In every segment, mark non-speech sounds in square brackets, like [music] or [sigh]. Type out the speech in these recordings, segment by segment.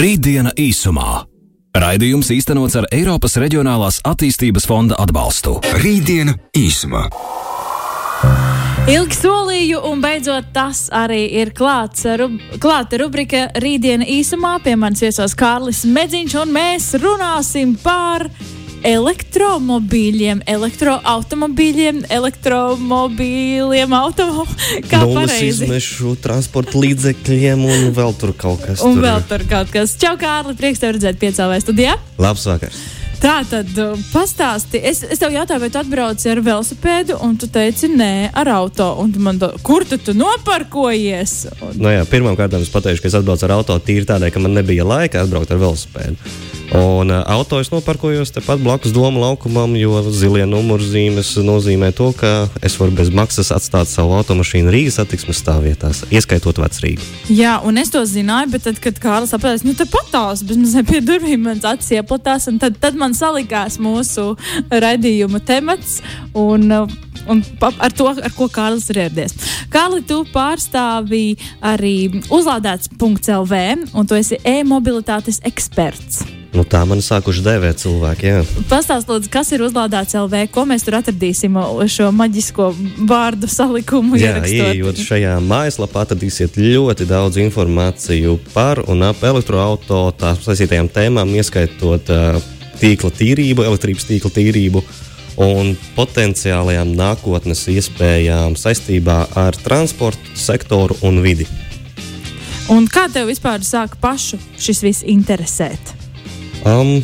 Rītdiena īsumā. Raidījums īstenots ar Eiropas Reģionālās attīstības fonda atbalstu. Rītdiena īsumā. Ilgi solīju, un beidzot tas arī ir klāts. Rub klāta rubrika Rītdiena īsumā. Pie manis viesos Kārlis Medziņš, un mēs runāsim par elektromobīļiem, elektroautomobīļiem, elektromobīļiem, [laughs] izmešu transporta līdzekļiem un vēl tur kaut kas. Un tur. vēl tur kaut kas. Čau, Kārli, prieks tev redzēt piecēlē studijā. Labs vakars. Tā tad uh, pastāsti. Es, es tev jautāju, vai tu atbrauc ar velosipēdu, un tu teici, nē, ar auto. To, kur tu, tu noparkojies? Un, Nu, jā, Pirmkārt, es pateikšu, ka es atbraucu ar auto tīri tādēļ, ka man nebija laika atbraukt ar velosipēdu. Un uh, auto es noparkojos tepat blakus domu laukumam, jo zilie numurzīmes nozīmē to, ka es varu bez maksas atstāt savu automašīnu Rīgas satiksmes stāvvietās, ieskaitot vecrīgu. jā, un es to zināju, bet tad, kad Kārlis sapratīs, nu, te patās, bez pie durvīm mans acis ieplatās, un tad, tad man salikās mūsu raidījuma temats. Un, uh, Un ar to, ar ko Kārlis ir ieradies. Kārli, tu pārstāvi arī uzlādēts.CLV, un tu esi e-mobilitātes eksperts. Nu, tā man sākuši dēvēt cilvēki. Jā. Pastāstiet, kas ir uzlādēts LV, ko mēs tur atradīsim šo maģisko vārdu salikumu. Jā, ieejot šajā mājaslapā, atradīsiet ļoti daudz informāciju par un ap elektroautorātu, tās saistītajām tēmām, ieskaitot uh, tīkla tīrību, elektrības tīkla tīrību un potenciālajām nākotnes iespējām saistībā ar transportu sektoru un vidi. Un kā tev vispār sāka pašu šis viss interesēt? Um,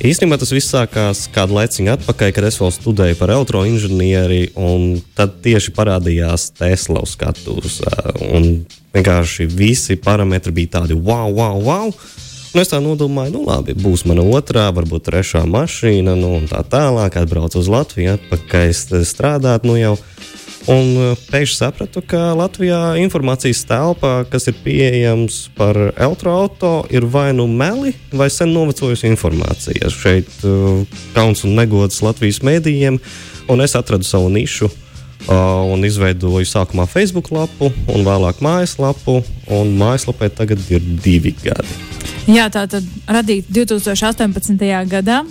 īstenībā tas viss sākās kādu laiciņu atpakaļ, kad es vēl studēju par elektroinženieri, un tad tieši parādījās Tesla uz skatuves. uh, un Vienkārši visi parametri bija tādi wow, wow, wow. Un es tā nodomāju, nu labi, būs mana otrā, varbūt trešā mašīna, nu un tā tālāk, atbraucu uz Latviju, atpakaļ st- strādāt. Nu jau. Un uh, pēkšņi sapratu, ka Latvijā informācijas telpā, kas ir pieejams par elektroautorātu, ir vai nu meli, vai sen novecojusi informācija. Šeit uh, kauns un negods Latvijas mēdījiem, un es atradu savu nišu. Uh, un izveidoju sākumā Facebook lapu, un vēlāk mājaslapu. Un mājaslapai tagad ir divi gadi. Jā, tā tad radīta 2018. gadā.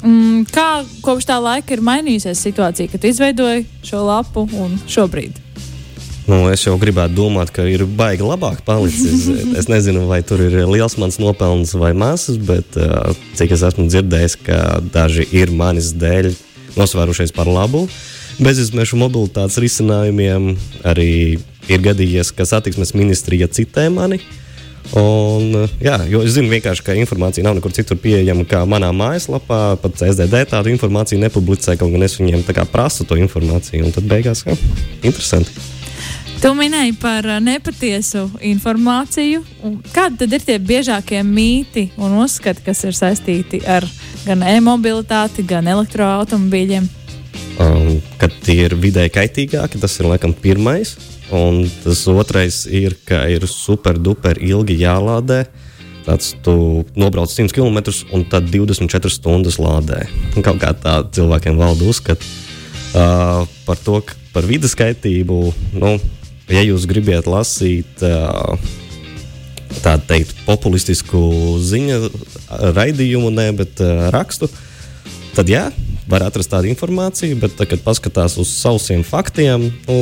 Mm, kā kopš tā laika ir mainījusies situācija, kad izveidoji šo lapu un šobrīd? Nu, es jau gribētu domāt, ka ir baigi labāk palicis. [laughs] Es nezinu, vai tur ir liels mans nopelns vai mazs, bet uh, cik es esmu dzirdējis, ka daži ir manis dēļ nosvērušies par labu. Bezizmešu mobilitātes risinājumiem arī ir gadījies, ka satiksmes ministrija citē mani. Un, jā, jo es zinu, vienkārši, ka informācija nav nekur citur pieejama kā manā mājaslapā. Pat CSDD tādu informāciju nepublicē, kaut gan es viņiem prasu to informāciju. Un tad beigās, jā, interesanti. Tu minēji par nepatiesu informāciju. Kādi tad ir tie biežākie mīti un uzskati, kas ir saistīti ar gan e-mobilitāti, gan elektroautobīļiem? um, kad tie ir vidēji kaitīgāki. Tas ir laikam pirmais. Un tas otrais ir, ka ir super duper ilgi jālādē. Tāds tu nobrauc 100 km un tad 24 stundas lādē. Kaut kā tā cilvēkiem valda uzskats uh, par to, par vidas kaitību. Nu, ja jūs gribat lasīt uh, tādu teikt, populistisku ziņu raidījumu, ne, bet uh, rakstu, tad jā, var atrast tādu informāciju, bet, tā, kad paskatās uz sausiem faktiem, nu,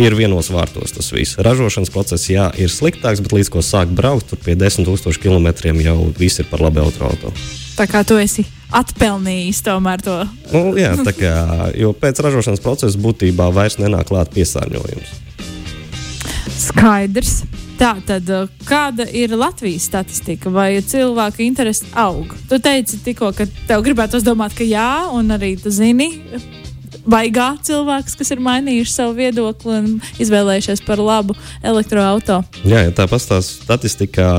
ir vienos vārtos tas viss. Ražošanas process, jā, ir sliktāks, bet līdz ko sāk braukt, tur pie 10,000 km jau viss ir par labu automašīnu. Tā kā tu esi atpelnījis tomēr to. Nu, jā, tā kā, jo pēc ražošanas procesa būtībā vairs nenāk klāt piesārņojums. Skaidrs. Tā tad, uh, kāda ir Latvijas statistika? Vai cilvēku interese aug? Tu teici tikko, ka tev gribētu domāt, ka jā, un arī tu zini, vaigā cilvēks, kas ir mainījuši savu viedokli un izvēlējušies par labu elektroautorātu. Jā, ja tā pastāv statistikā.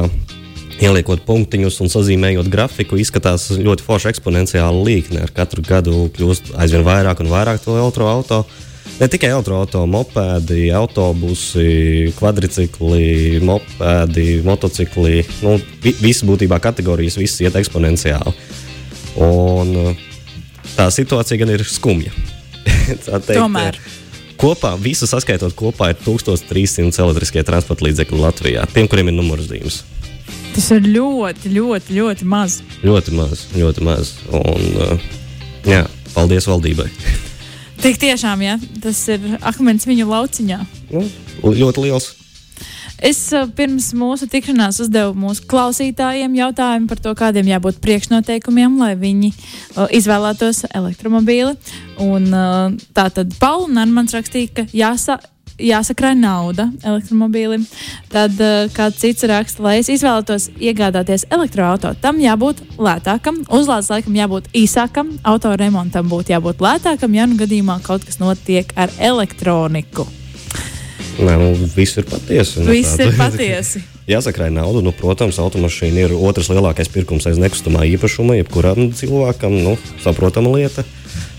Ieliekot punktiņus un sazīmējot grafiku, izskatās ļoti forša eksponenciāla līkne. Ar katru gadu kļūst aizvien vairāk un vairāk to elektroautorātu. Ne tikai elektroautorāti, mopēdi, autobusi, kvadricikli, mopēdi, motocikli. Nu, vi, visas būtībā kategorijas, visas iet eksponenciāli. Un tā situācija gan ir skumja. [laughs] Teikt, Tomēr. Kopā, visu saskaitot kopā, ir 1300 elektriskie transporta līdzekļi Latvijā, tiem, kuriem ir numurzīmes. Tas ir ļoti, ļoti, ļoti maz. Ļoti maz, ļoti maz. Un, uh, jā, paldies valdībai. [laughs] Tik tiešām, ja tas ir akmens viņu lauciņā. Nu, ļoti liels. Es pirms mūsu tikšanās uzdevu mūsu klausītājiem jautājumu par to, kādiem jābūt priekšnoteikumiem, lai viņi uh, izvēlētos elektromobīli. Un, uh, tā tad Paula Nārmans rakstīja, ka jāsa, jāsakrāj nauda elektromobīlim. Tad uh, kāds cits raksta, lai es izvēlētos iegādāties elektroautorātu, tam jābūt lētākam, uzlādes laikam jābūt īsākam, autoremontam būtu jābūt lētākam, ja nu gadījumā kaut kas notiek ar elektroniku. Nē, nu, viss ir patiesi. Nu, Viss ir patiesi. [laughs] Jāsakrāj naudu. Nu, protams, automašīna ir otrs lielākais pirkums aiz nekustamā īpašuma. Jebkuram cilvēkam nu, saprotama lieta.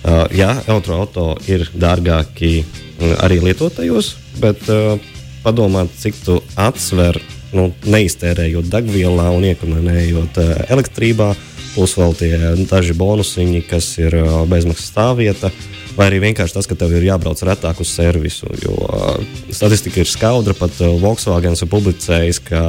Uh, jā, elektroautorāti ir dārgāki uh, arī lietotājos, bet uh, padomāt, cik tu atsver, nu, neiztērējot degvielā un iekonomējot uh, elektrībā, plus vēl tie daži bonusiņi, kas ir uh, bezmaksas stāvvieta. Vai arī vienkārši tas, ka tev ir jābrauc retāk uz servisu. Jo uh, statistika ir skaudra. Pat Volkswagen ir publicējis, ka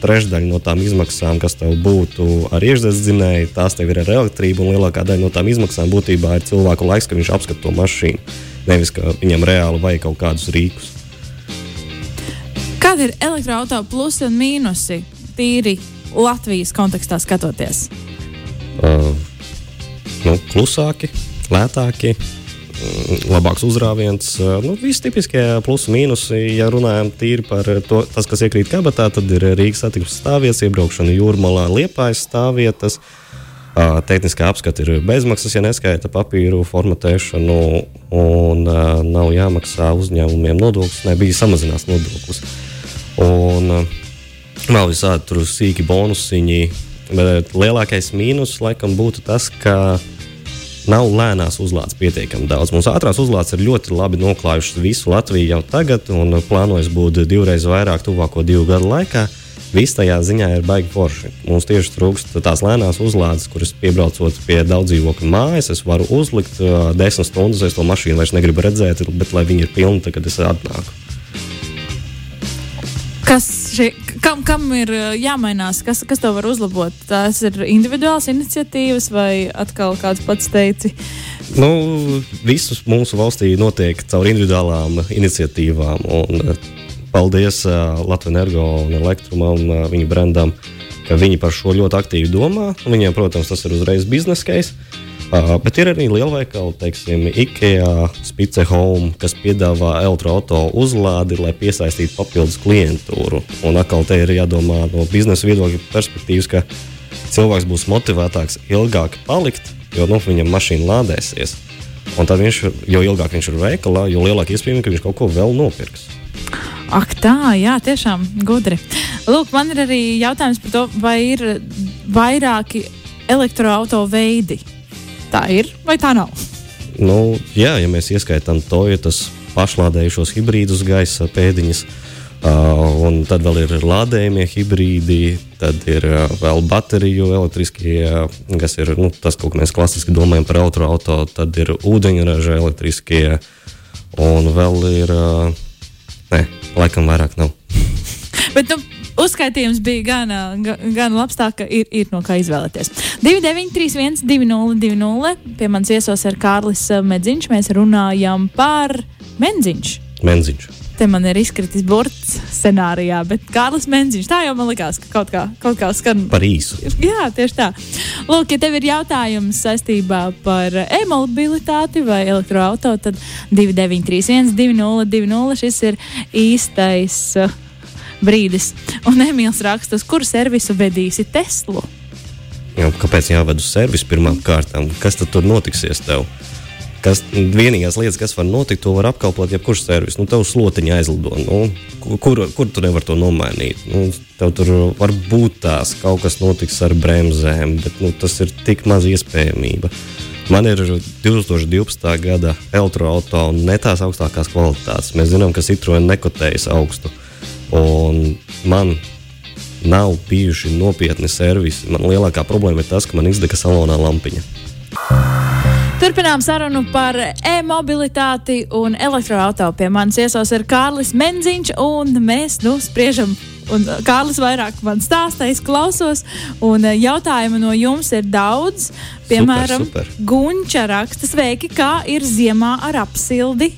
trešdaļa no tām izmaksām, kas tev būtu ar iekšzemes tās tev ir ar elektrību. Un lielākā daļa no tām izmaksām būtībā ir cilvēku laiks, ka viņš apskata to mašīnu. Nevis, ka viņam reāli vajag kaut kādus rīkus. Kādi ir elektroautorāta plusi un mīnusi tīri Latvijas kontekstā skatoties? Uh, nu, klusāki, lētāki, mm, labāks uzrāviens. Uh, nu, visi tipiskie plusi, mīnusi. Ja runājam tīri par to, tas, kas iekrīt kabatā, tad ir Rīgas satiksmes stāvvietas, iebraukšana jūrmalā, liepājas stāvvietas. Uh, tehniskā apskata ir bezmaksas, ja neskaita papīru formatēšanu, un uh, nav jāmaksā uzņēmumiem nodoklis. Nebija samazinās nodoklis. Un uh, vēl visādi tur sīki bonusiņi. Bet lielākais mīnus laikam būtu tas, ka nav lēnās uzlādes pietiekami daudz. Mums ātrās uzlādes ir ļoti labi noklājušas visu Latviju jau tagad, un plānojas būt divreiz vairāk tuvāko divu gadu laikā. Viss tajā ziņā ir baigi forši. Mums tieši trūkst tās lēnās uzlādes, kuras piebraucot pie daudz dzīvokļu mājas, es varu uzlikt uh, desmit stundas, es to mašīnu vairs negribu redzēt, bet lai viņi ir pilni, tad, kad es atnāku. Šie, kam, kam ir uh, jāmainās? Kas, kas to var uzlabot? Tās ir individuāls iniciatīvas vai atkal kāds pats teici? Nu, visus mūsu valstī notiek caur individuālām iniciatīvām. Un, uh, paldies uh, Latvijas energo un elektrumam, uh, viņa brandam, ka viņi par šo ļoti aktīvi domā. Viņiem, protams, tas ir uzreiz biznesa case. Uh, bet ir arī lielveikali, teiksim, IKEA, Spice Home, kas piedāvā elektroautorātu uzlādi, lai piesaistītu papildus klientūru. Un atkal te ir jādomā no biznesa viedokļa perspektīvas, ka cilvēks būs motivētāks ilgāk palikt, jo nu, viņam mašīna lādēsies. Un tad viņš, jo ilgāk viņš ir veikalā, jo lielāka iespēja, ka viņš kaut ko vēl nopirks. Ak, tā, jā, tiešām gudri. Lūk, man ir arī jautājums par to, vai ir vairāki elektroautorāta veidi. Tā ir vai tā nav? Nu, jā, ja mēs ieskaitām to, ja tas pašlādējušos hibrīdus gaisa pēdiņas, uh, un tad vēl ir lādējumie hibrīdi, tad ir uh, vēl bateriju elektriskie, uh, kas ir nu, tas, ko mēs klasiski domājam par autoauto, tad ir ūdeņraža elektriskie, un vēl ir, uh, ne, laikam vairāk nav. [laughs] Bet, nu, uzskaitījums bija gan, gan, labs, tā ka ir, ir no kā izvēlēties. 2931, 202, pie manis viesos ir Kārlis Medziņš. Mēs runājam par Menziņš. Menziņš. Te man ir izkritis burts scenārijā, bet Kārlis Menziņš. Tā jau man likās, ka kaut kā, kaut kā skan. Par īsu. Jā, tieši tā. Lūk, ja tev ir jautājums saistībā par e-mobilitāti vai elektroautorātu, tad 2931, 202, šis ir īstais. Uh, brīdis. Un Emīls raksta, uz kuru servisu vedīsi Teslu? Jā, kāpēc jāved uz servisu pirmām kārtām? Kas tad tur notiksies tev? Kas, vienīgās lietas, kas var notikt, to var apkalpot jebkurš servis. Nu, tev slotiņa aizlido. Nu, kur, kur tu nevari to nomainīt? Nu, tev tur var būt tās, kaut kas notiks ar bremzēm, bet nu, tas ir tik maz iespējamība. Man ir 2012. gada elektroautorāta un ne tās augstākās kvalitātes. Mēs zinām, ka Citroen nekotējas augstu. Un man nav bijuši nopietni servisi. Man lielākā problēma ir tas, ka man izdega salonā lampiņa. Turpinām sarunu par e-mobilitāti un elektroautorātu. Pie manis iesos ir Kārlis Menziņš, un mēs nu spriežam un Kārlis vairāk man stāsta, es klausos. Un jautājumu no jums ir daudz. Piemēram, Super, super. Gunča raksta, sveiki, kā ir ziemā ar apsildi.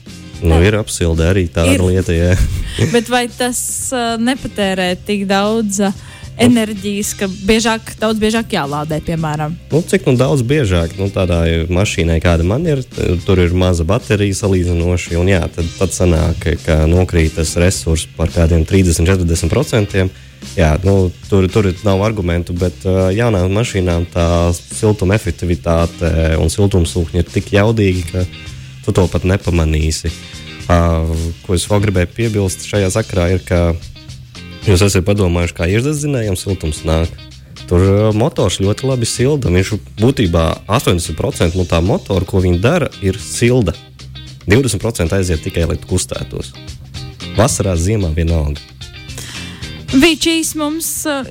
Nu, ir apsilde arī tāda Ir. lieta, jā. [laughs] Bet vai tas uh, nepatērē tik daudz uh, enerģijas, ka biežāk, daudz biežāk jālādē, piemēram? Nu, cik nu daudz biežāk nu, tādā mašīnai, kāda man ir, tur ir maza baterija salīdzinoši. Un, jā, tad, tad sanāk, ka nokrīt tas resurs par kādiem 30-40%. Jā, nu, tur, tur nav argumentu, bet uh, jaunām mašīnām tā siltuma efektivitāte un siltumsūkņi ir tik jaudīgi, ka tu to pat nepamanīsi. Uh, ko es vēl gribēju piebilst šajā sakrā, ir, ka jūs esat padomājuši, kā iedzinējams siltums nāk. Tur motors ļoti labi silda. Viņš būtībā 80% no tā motora, ko viņi dara, ir silda. 20% aiziet tikai, lai kustētos. Vasarā, ziemā vienalga. Vīčīs mums uh,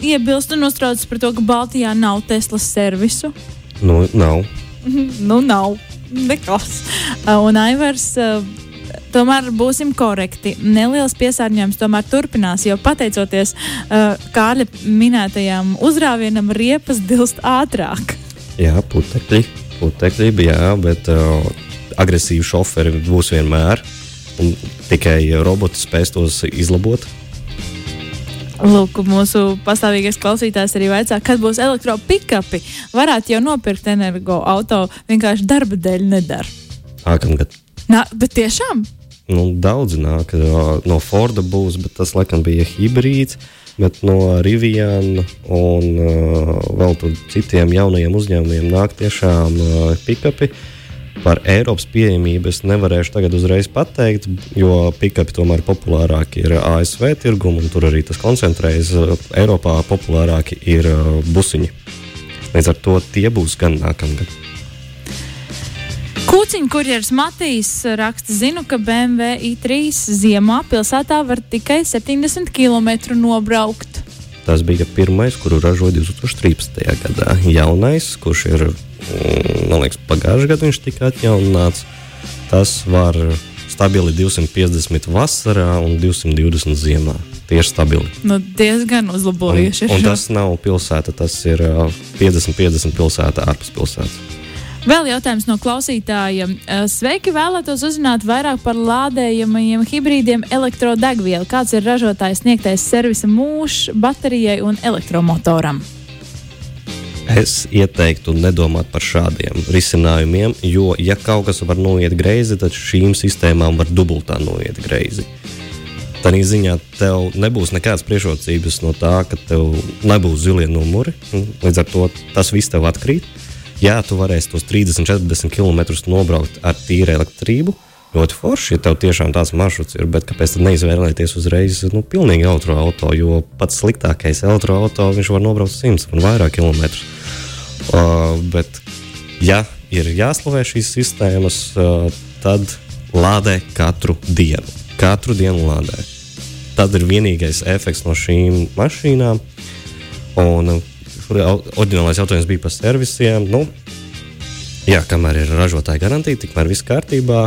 iebilst un uztraucas par to, ka Baltijā nav Teslas servisu. Nu, nav. [laughs] nu, nav nekas. Uh, un Aivars. Uh, Tomēr būsim korekti. Neliels piesārņojums tomēr turpinās, jo pateicoties uh, Kārļa minētajām uzrāvienam, riepas dilst ātrāk. Jā, putekļi. Putekļi jā, bet uh, agresīvi šoferi būs vienmēr. Tikai roboti spēs tos izlabot. Lūk, mūsu pastāvīgais klausītājs arī vaicā, kad būs elektropikapi. Varētu jau nopirkt energo auto, vienkārši darba dēļ nedara. Nākamgad. Nā, bet tiešām Nu, daudz nāk no Forda būs, bet tas laikam bija hibrīds. Bet no Riviana un uh, vēl citiem jaunajiem uzņēmumiem nāk tiešām uh, pikapi. Par Eiropas pieejamību es nevarēšu tagad uzreiz pateikt, jo pikapi tomēr populārāki ir ASV tirgumi, un tur arī tas koncentrējas. Eiropā populārāki ir uh, busiņi. Līdz ar to tie būs gan nākamgad. Kūciņa kurjeris Matīs raksta, zinu, ka BMW i3 ziemā pilsētā var tikai 70 km nobraukt. Tas bija pirmais, kuru ražoja 2013. gadā. Jaunais, kurš ir, man liekas, pagājušajā gadā viņš tika atjaunināts. Tas var stabili 250 vasarā un 220 ziemā. Tieši stabili. Nu, diezgan Un, uzlabojuši. un tas nav pilsēta, tas ir ā, 50-50 pilsēta ārpus pilsētas. Vēl jautājums no klausītāja. Eh, Sveiki, vēlētos uzzināt vairāk par lādējamajiem hibrīdiem elektrodegvielu. Kāds ir ražotājs sniegtais servisa mūžs baterijai un elektromotoram? Es ieteiktu nedomāt par šādiem risinājumiem, jo, ja kaut kas var noiet greizi, tad šīm sistēmām var dubultā noiet greizi. Tādā ziņā tev nebūs nekādas priekšrocības no tā, ka tev nebūs zilie numuri. Līdz ar to tas viss tev atkrīt. Jā, tu varēsi tos 30, 40 km nobraukt ar tīru elektrību. Ļoti forši, ja tev tiešām tāds maršruts ir, bet kāpēc tad neizvēlēties uzreiz nu, pilnīgi elektroautorātu? Jo pats sliktākais elektroautorāts var nobraukt 100 un vairāk kilometrus. Uh, bet, ja ir jāslavē šīs sistēmas, uh, tad lādē katru dienu. Katru dienu lādē. Tad ir vienīgais efekts no šīm mašīnām. Un uh, oriģinālais jautājums bija par servisiem. Nu, jā, kamēr ir ražotāja garantija, tikmēr viss kārtībā.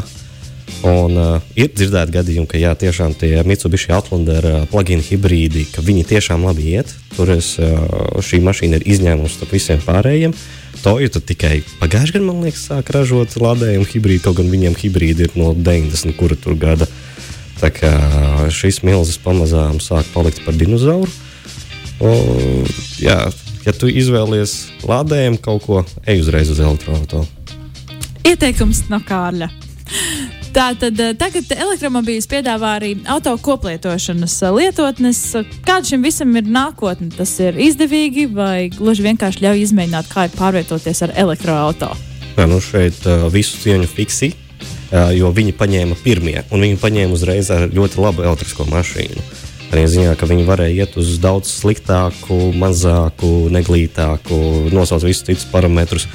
Un, uh, ir dzirdēti gadījumi, ka jā, tiešām tie Mitsubishi Outlander uh, plug-in hibrīdi, ka viņi tiešām labi iet. Tur es, uh, šī mašīna ir izņēmums starp visiem pārējiem. Toyota tikai pagājušajā gadā, man liekas, sāk ražot lādējumu hibrīdu, kaut gan viņiem hibrīdi ir no 90. kura tur gada. Tā kā šis milzis pamazām sāk palikt par dinozauru. Un, jā, ja tu izvēlies lādējumu kaut ko, ej uzreiz uz elektroautorātu. Ieteikums no Kārļa. Tātad eh, tagad elektromobīļus piedāvā arī auto koplietošanas eh, lietotnes. Kāda šim visam ir nākotne? Tas ir izdevīgi vai gluži vienkārši ļauj izmēģināt, kā ir pārvietoties ar elektroautorātu? Nu šeit uh, visu cieņu fiksi, uh, jo viņi paņēma pirmie, un viņi paņēma uzreiz ar ļoti labu elektrisko mašīnu. Arī ziņā, ka viņi varēja iet uz daudz sliktāku, mazāku, neglītāku, nosaukt visus citus parametrus.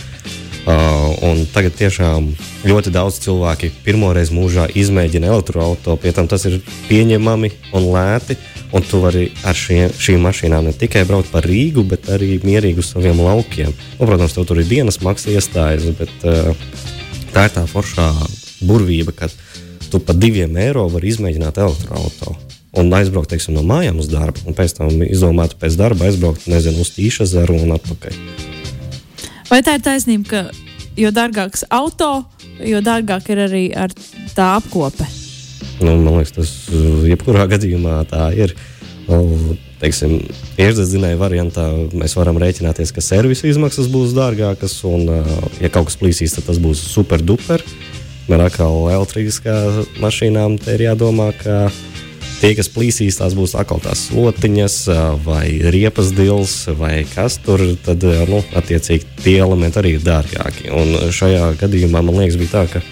Uh, un tagad tiešām ļoti daudz cilvēki pirmoreiz mūžā izmēģina elektroautorātu, pie tam tas ir pieņemami un lēti. Un tu vari ar šie, šīm mašīnām ne tikai braukt pa Rīgu, bet arī mierīgi uz saviem laukiem. Nu, protams, tev tur ir dienas maksas iestājas, bet uh, tā ir tā foršā burvība, ka tu par diviem eiro vari izmēģināt elektroautorātu. un aizbraukt teiksim, no mājām uz darbu, un pēc tam izdomāt pēc darba aizbraukt nezinu, uz Tīšazaru un atpakaļ. Vai tā ir taisnība, ka jo dārgāks auto, jo dārgāk ir arī ar tā apkope? Nu, man liekas, tas uh, jebkurā [laughs] gadījumā tā ir. Nu, teiksim, iekšzemes variantā mēs varam rēķināties, ka servisa izmaksas būs dārgākas, un, uh, ja kaut kas plīsīs, tad tas būs super duper. Man atkal elektriskā mašīnām te ir jādomā, ka tie, kas plīsīs, tās būs atkal tās slotiņas, vai riepas dils, vai kas tur, tad, nu, attiecīgi, tie elementi arī ir dārgāki. Un šajā gadījumā man liekas, bija tā, ka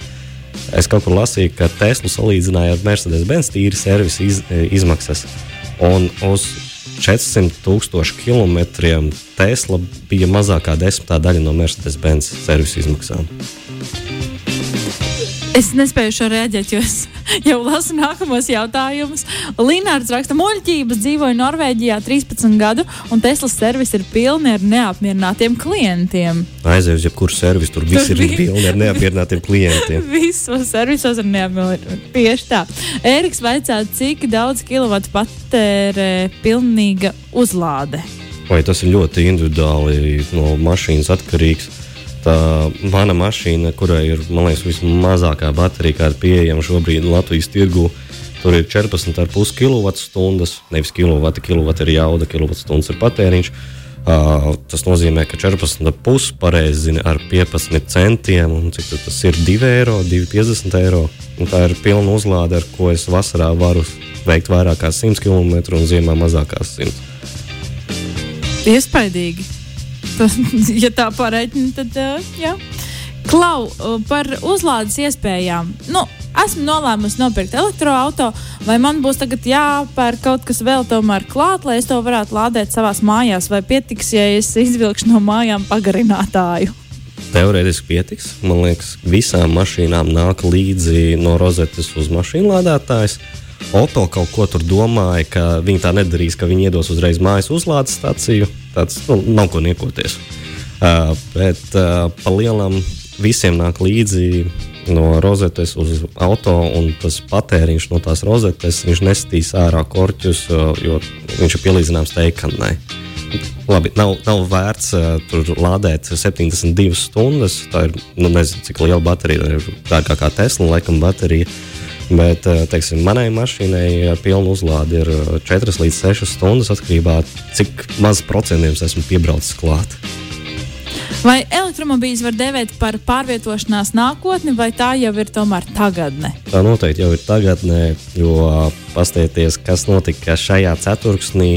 es kaut kur lasīju, ka Tesla salīdzināja ar Mercedes-Benz tīri servisa iz, izmaksas. Un uz 400 tūkstošu kilometriem Tesla bija mazākā desmitā daļa no Mercedes-Benz servisa izmaksām. Es nespēju šo reaģēt, jo es [laughs] jau lasu nākamos jautājumus. Līnārds raksta, muļķības dzīvoja Norvēģijā 13 gadu, un Teslas servis ir pilni ar neapmierinātiem klientiem. Aizej uz jebkuru servisu, tur viss Tur ir pilni ar neapmierinātiem [laughs] klientiem. Visos servisos ir neapmierināti. Tieši tā. Ēriks vaicā, cik daudz kilovatu patērē pilnīga uzlāde. Vai tas ir ļoti individuāli no mašīnas atkarīgs? Tā mana mašīna, kurai ir liekas, vismazākā baterija, kāda pieejama šobrīd Latvijas tirgū, tur ir 14,5 kWh. Nevis kilovati, kilovati ir jauda, kilovatstundas ir patēriņš. Uh, tas nozīmē, ka 14,5 pareizi zina ar 15 centiem, un cik tas ir 2 eiro, 2,50 eiro. Un tā ir pilna uzlāde, ar ko es vasarā varu veikt vairāk kā 100 km un ziemā mazākās 100. Iespaidīgi. Tas, [laughs] ja tā pareiķina, tad uh, jā. Klau uh, par uzlādes iespējām. Nu, esmu nolēmusi nopirkt elektroautorātu, vai man būs tagad jāpērk kaut kas vēl tomēr klāt, lai es to varētu lādēt savā mājās, vai pietiks, ja es izvilkšu no mājām pagarinātāju. Teorētiski pietiks. Man liekas, visām mašīnām nāk līdzi no rozetes uz mašīnu lādētājs. Oto kaut ko tur domāja, ka viņi tā nedarīs, ka viņi iedos uzreiz mājas uzlādes stāciju. Tāds nu, nav ko niekoties. Uh, bet uh, pa lielam visiem nāk līdzi no rozetes uz auto, un tas patēriņš no tās rozetes nesīs ārā korķus, uh, jo viņš ir pielīdzināms teikanai. Labi, nav, nav vērts uh, tur lādēt 72 stundas. Tā ir, nu, nezinu, cik liela baterija tā ir. Dārgākā Tesla, laikam, baterija. Bet, uh, teiksim, manai mašīnai ar pilnu uzlādi ir uh, 4 līdz 6 stundas atkarībā no cik maz procentiem es esmu piebraucis klāt. Vai elektromobīļus var dēvēt par pārvietošanās nākotni, vai tā jau ir tomēr tagadne? Tā noteikti jau ir tagadnē, jo uh, pastieties, kas notika šajā ceturksnī,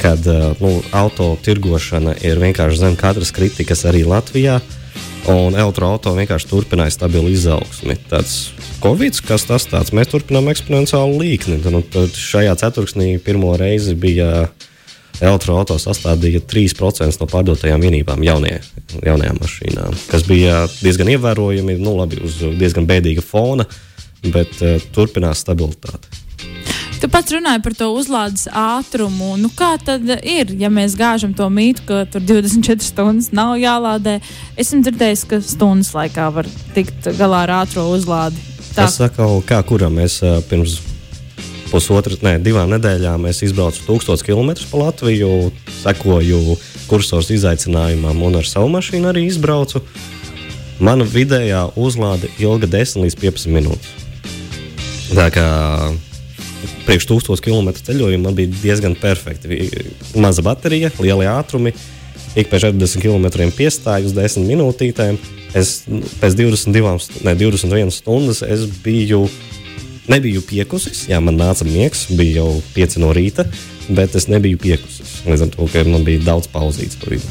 kad uh, nu, auto tirgošana ir vienkārši zem katras kritikas arī Latvijā. Un elektroautorāta vienkārši turpināja stabilu izaugsmi. Tāds Covid, kas tas tāds, mēs turpinām eksponenciālu līkni. Tad, nu, tad šajā ceturksnī pirmo reizi bija elektroautorāta sastādīja 3% no pārdotajām vienībām jaunie, jaunajām mašīnām, kas bija diezgan ievērojami, nu, labi, uz diezgan bēdīga fona, bet uh, turpinās stabilitāte. Tu pats runāji par to uzlādes ātrumu. Nu, kā tad ir, ja mēs gāžam to mītu, ka tur 24 stundas nav jālādē? Esmu dzirdējis, ka stundas laikā var tikt galā ar ātrā uzlādi. Tā Tas atkal, kā kuram mēs pirms pusotras, ne, divām nedēļām izbraucu 1000 km pa Latviju, sekoju kursors izaicinājumam un ar savu mašīnu arī izbraucu. Mana vidējā uzlāde ilga 10 līdz 15 minūtes. Tā kā priekš 1000 km ceļojuma man bija diezgan perfekti. Maza baterija, lieli ātrumi, ik pēc 40 km piestāju uz 10 minūtītēm. Es nu, pēc 22, st- ne, 21 stundas es biju, nebiju piekusis. Jā, man nāca miegs, bija jau 5 no rīta, bet es nebiju piekusis. Līdz ar to, ka man bija daudz pauzītes pa vidu.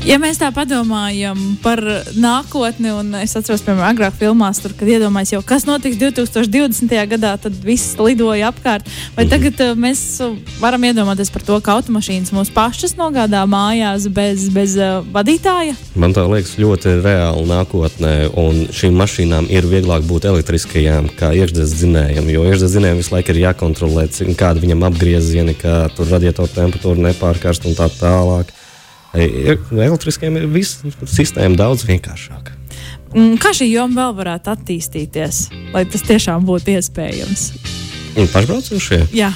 Ja mēs tā padomājam par nākotni, un es atceros, piemēram, agrāk filmās, tur, kad iedomājos, jau, kas notiks 2020. gadā, tad viss lidoja apkārt. Vai tagad uh, mēs uh, varam iedomāties par to, ka automašīnas mūs pašas nogādā mājās bez, bez uh, vadītāja? Man tā liekas ļoti reāli nākotnē, un šīm mašīnām ir vieglāk būt elektriskajām kā iekšzemes dzinējam, jo iekšzemes dzinējam visu laiku ir jākontrolē, kāda viņam apgriezieni, kā tur radiatoru temperatūra nepārkarst un tā tālāk. Elektriskiem ir viss sistēma daudz vienkāršāka. Un Kā šī joma vēl varētu attīstīties, lai tas tiešām būtu iespējams? Pašbraucošie? Jā.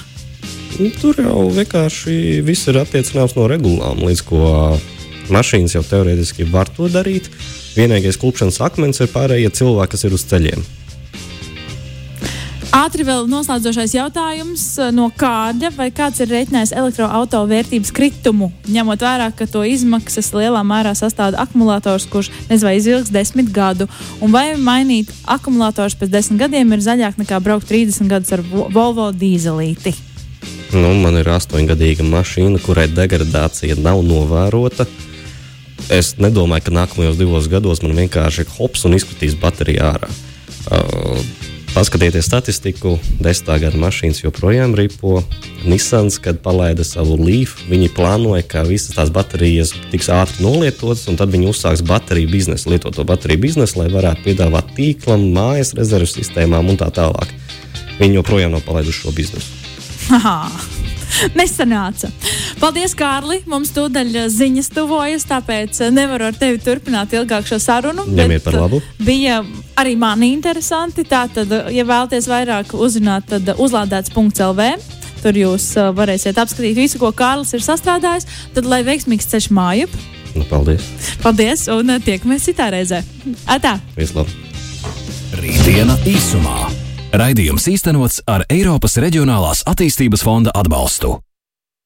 Tur jau vienkārši viss ir attiecināms no regulām, līdz ko mašīnas jau teorētiski var to darīt. Vienīgais klupšanas akmens ir pārējie cilvēki, kas ir uz ceļiem. Ātri vēl noslēdzošais jautājums eh, no kāda vai kāds ir reiķinājis elektroautorāta vērtības kritumu, ņemot vērā, ka to izmaksas lielā mērā sastāv akumulators, kurš nezinu, vai izilgs desmit gadu, un vai mainīt akumulators pēc desmit gadiem ir zaļāk nekā braukt 30 gadus ar Vo- Volvo dīzelīti. Nu, man ir astoņgadīga mašīna, kurai degradācija nav novērota. Es nedomāju, ka nākamajos divos gados man vienkārši hops un izkritīs baterija ārā. Uh, paskatieties statistiku, desmitā gada mašīnas joprojām ripo. Nissans, kad palaida savu līfu, viņi plānoja, ka visas tās baterijas tiks ātri nolietotas, un tad viņi uzsāks bateriju biznesu, lietoto bateriju biznesu, lai varētu piedāvāt tīklam, mājas rezervu sistēmām un tā tālāk. Viņi joprojām nav palaiduši šo biznesu. Haha, Nesanāca. Paldies, Kārli. Mums tūdaļ ziņas tuvojas, tāpēc nevaru ar tevi turpināt ilgāk šo sarunu. Ņemiet bet, par labu. Bija arī mani interesanti. Tātad, ja vēlaties vairāk uzzināt, tad uzlādēts.lv. Tur jūs varēsiet apskatīt visu, ko Kārlis ir sastrādājis. Tad, lai veiksmīgs ceļš mājup, Nu, paldies! paldies un tiekamies citā reizē. Atā! Vislabāk! Rītdiena īsumā. Raidījums īstenots ar Eiropas Reģionālās attīstības fonda atbalstu.